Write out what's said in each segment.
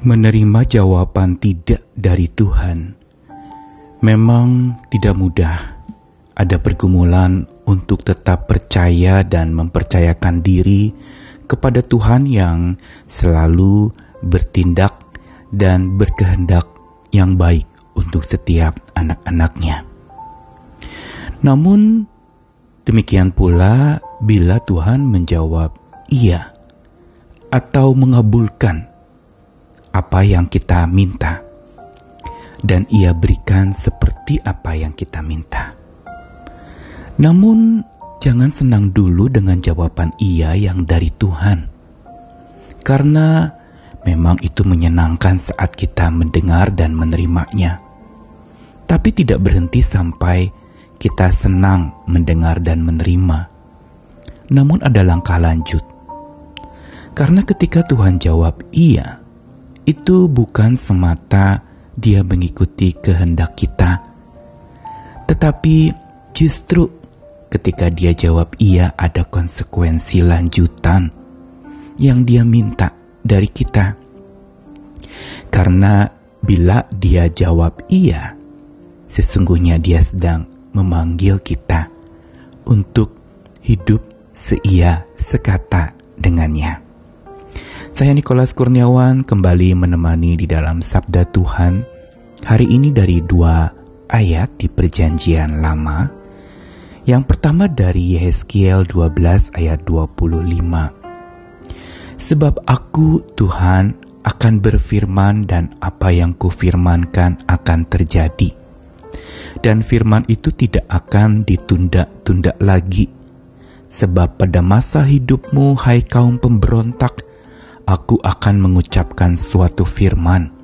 Menerima jawaban tidak dari Tuhan memang tidak mudah. Ada pergumulan untuk tetap percaya dan mempercayakan diri kepada Tuhan yang selalu bertindak dan berkehendak yang baik untuk setiap anak-anaknya. Namun, demikian pula bila Tuhan menjawab iya atau mengabulkan apa yang kita minta, dan Ia berikan seperti apa yang kita minta. Namun, jangan senang dulu dengan jawaban Ia yang dari Tuhan, karena memang itu menyenangkan saat kita mendengar dan menerimanya, tapi tidak berhenti sampai kita senang mendengar dan menerima. Namun, ada langkah lanjut, karena ketika Tuhan jawab "iya", itu bukan semata dia mengikuti kehendak kita, tetapi justru ketika dia jawab iya, ada konsekuensi lanjutan yang dia minta dari kita, karena bila dia jawab iya, sesungguhnya dia sedang memanggil kita untuk hidup seia sekata dengannya. Saya Nikolas Kurniawan kembali menemani di dalam Sabda Tuhan hari ini dari dua ayat di Perjanjian Lama. Yang pertama dari Yehezkiel 12 ayat 25. Sebab aku Tuhan akan berfirman dan apa yang kufirmankan akan terjadi. Dan firman itu tidak akan ditunda-tunda lagi. Sebab pada masa hidupmu hai kaum pemberontak, aku akan mengucapkan suatu firman,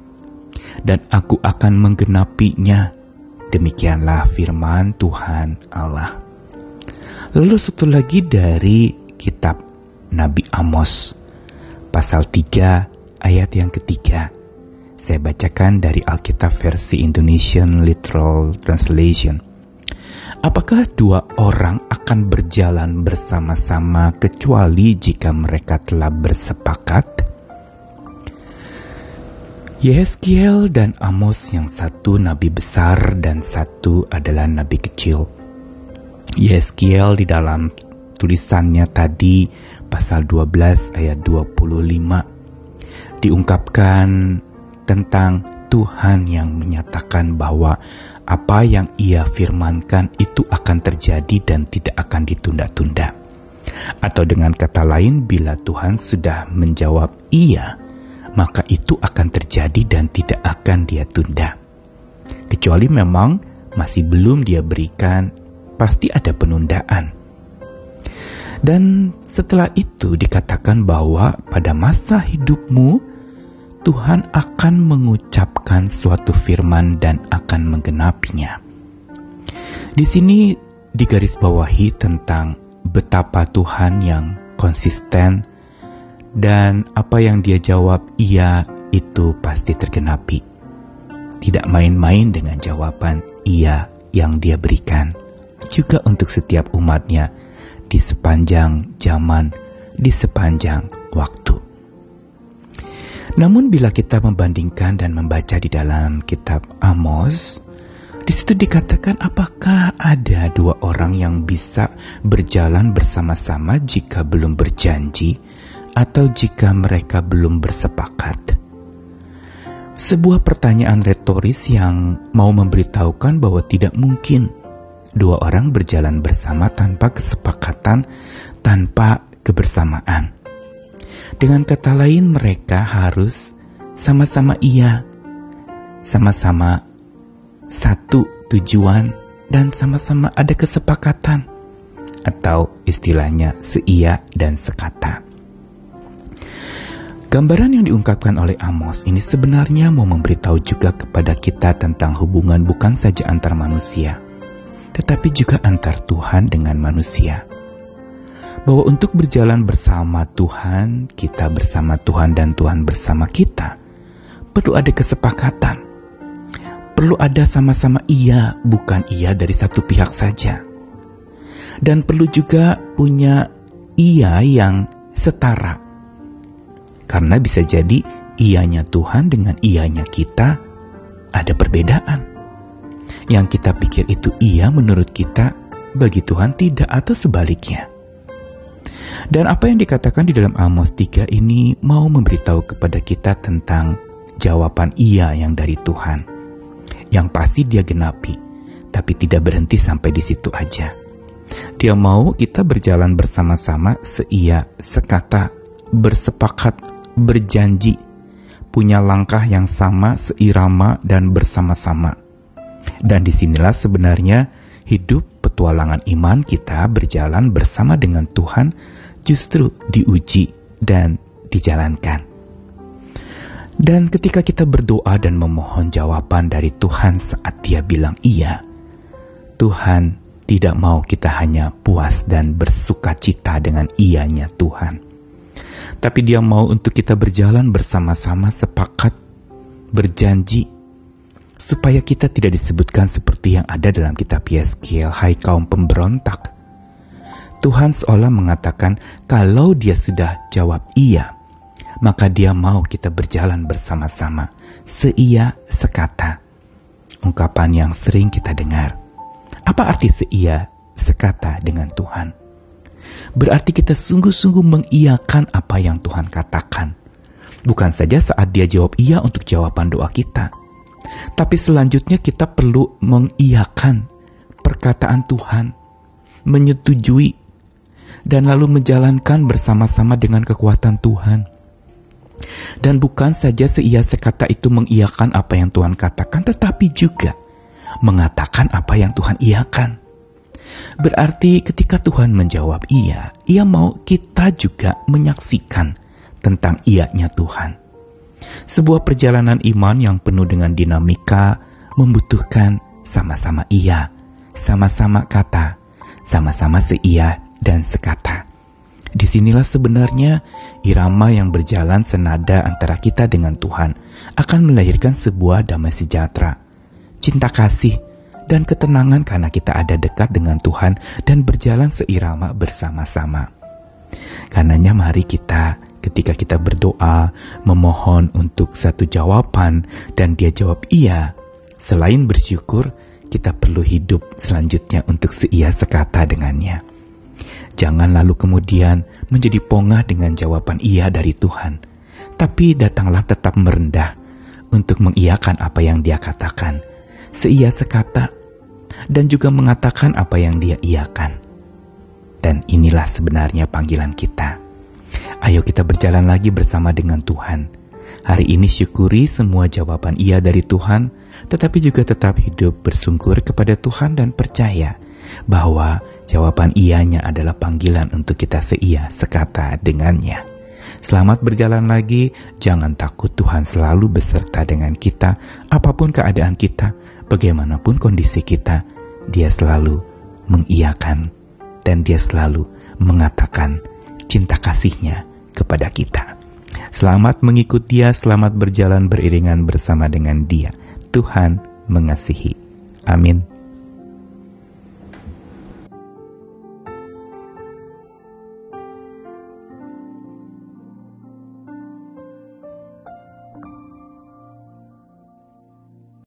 dan aku akan menggenapinya. Demikianlah firman Tuhan Allah. Lalu satu lagi dari kitab Nabi Amos, pasal 3 ayat yang ketiga. Saya bacakan dari Alkitab versi Indonesian Literal Translation. Apakah dua orang akan berjalan bersama-sama kecuali jika mereka telah bersepakat? Yeskiel dan Amos yang satu nabi besar dan satu adalah nabi kecil. Yeskiel di dalam tulisannya tadi pasal 12 ayat 25 diungkapkan tentang Tuhan yang menyatakan bahwa apa yang ia firmankan itu akan terjadi dan tidak akan ditunda-tunda. Atau dengan kata lain, bila Tuhan sudah menjawab iya, maka itu akan terjadi dan tidak akan dia tunda. Kecuali memang masih belum dia berikan, pasti ada penundaan. Dan setelah itu dikatakan bahwa pada masa hidupmu, Tuhan akan mengucapkan suatu firman dan akan menggenapinya. Di sini digarisbawahi tentang betapa Tuhan yang konsisten dan apa yang dia jawab iya itu pasti tergenapi. Tidak main-main dengan jawaban iya yang dia berikan. Juga untuk setiap umatnya di sepanjang zaman, di sepanjang waktu. Namun bila kita membandingkan dan membaca di dalam kitab Amos, di situ dikatakan apakah ada dua orang yang bisa berjalan bersama-sama jika belum berjanji atau jika mereka belum bersepakat? Sebuah pertanyaan retoris yang mau memberitahukan bahwa tidak mungkin dua orang berjalan bersama tanpa kesepakatan, tanpa kebersamaan. Dengan kata lain, mereka harus sama-sama iya, sama-sama satu tujuan, dan sama-sama ada kesepakatan, atau istilahnya seia dan sekata. Gambaran yang diungkapkan oleh Amos ini sebenarnya mau memberitahu juga kepada kita tentang hubungan bukan saja antar manusia, tetapi juga antar Tuhan dengan manusia bahwa untuk berjalan bersama Tuhan, kita bersama Tuhan dan Tuhan bersama kita, perlu ada kesepakatan. Perlu ada sama-sama iya, bukan iya dari satu pihak saja. Dan perlu juga punya iya yang setara. Karena bisa jadi ianya Tuhan dengan ianya kita ada perbedaan. Yang kita pikir itu iya menurut kita, bagi Tuhan tidak atau sebaliknya. Dan apa yang dikatakan di dalam Amos 3 ini mau memberitahu kepada kita tentang jawaban iya yang dari Tuhan. Yang pasti dia genapi, tapi tidak berhenti sampai di situ aja. Dia mau kita berjalan bersama-sama seia, sekata, bersepakat, berjanji, punya langkah yang sama, seirama, dan bersama-sama. Dan di sinilah sebenarnya hidup petualangan iman kita berjalan bersama dengan Tuhan justru diuji dan dijalankan. Dan ketika kita berdoa dan memohon jawaban dari Tuhan saat Dia bilang iya, Tuhan tidak mau kita hanya puas dan bersuka cita dengan ianya Tuhan tapi dia mau untuk kita berjalan bersama-sama sepakat berjanji supaya kita tidak disebutkan seperti yang ada dalam kitab Yeskiel, hai kaum pemberontak. Tuhan seolah mengatakan kalau dia sudah jawab iya, maka dia mau kita berjalan bersama-sama, seia sekata. Ungkapan yang sering kita dengar. Apa arti seia sekata dengan Tuhan? berarti kita sungguh-sungguh mengiyakan apa yang Tuhan katakan. Bukan saja saat dia jawab iya untuk jawaban doa kita, tapi selanjutnya kita perlu mengiyakan perkataan Tuhan, menyetujui, dan lalu menjalankan bersama-sama dengan kekuatan Tuhan. Dan bukan saja seia sekata itu mengiyakan apa yang Tuhan katakan, tetapi juga mengatakan apa yang Tuhan iyakan. Berarti ketika Tuhan menjawab iya, ia mau kita juga menyaksikan tentang ianya Tuhan. Sebuah perjalanan iman yang penuh dengan dinamika membutuhkan sama-sama iya, sama-sama kata, sama-sama seia dan sekata. Di sinilah sebenarnya irama yang berjalan senada antara kita dengan Tuhan akan melahirkan sebuah damai sejahtera, cinta kasih, dan ketenangan karena kita ada dekat dengan Tuhan dan berjalan seirama bersama-sama. Karenanya mari kita ketika kita berdoa memohon untuk satu jawaban dan dia jawab iya, selain bersyukur, kita perlu hidup selanjutnya untuk seia sekata dengannya. Jangan lalu kemudian menjadi pongah dengan jawaban iya dari Tuhan, tapi datanglah tetap merendah untuk mengiyakan apa yang dia katakan. Seia sekata dan juga mengatakan apa yang dia iakan. Dan inilah sebenarnya panggilan kita. Ayo kita berjalan lagi bersama dengan Tuhan. Hari ini syukuri semua jawaban iya dari Tuhan, tetapi juga tetap hidup bersungkur kepada Tuhan dan percaya bahwa jawaban ianya adalah panggilan untuk kita seia sekata dengannya. Selamat berjalan lagi, jangan takut Tuhan selalu beserta dengan kita, apa pun keadaan kita, bagaimanapun kondisi kita, dia selalu mengiyakan dan dia selalu mengatakan cinta kasihnya kepada kita. Selamat mengikut dia, selamat berjalan beriringan bersama dengan dia. Tuhan mengasihi. Amin.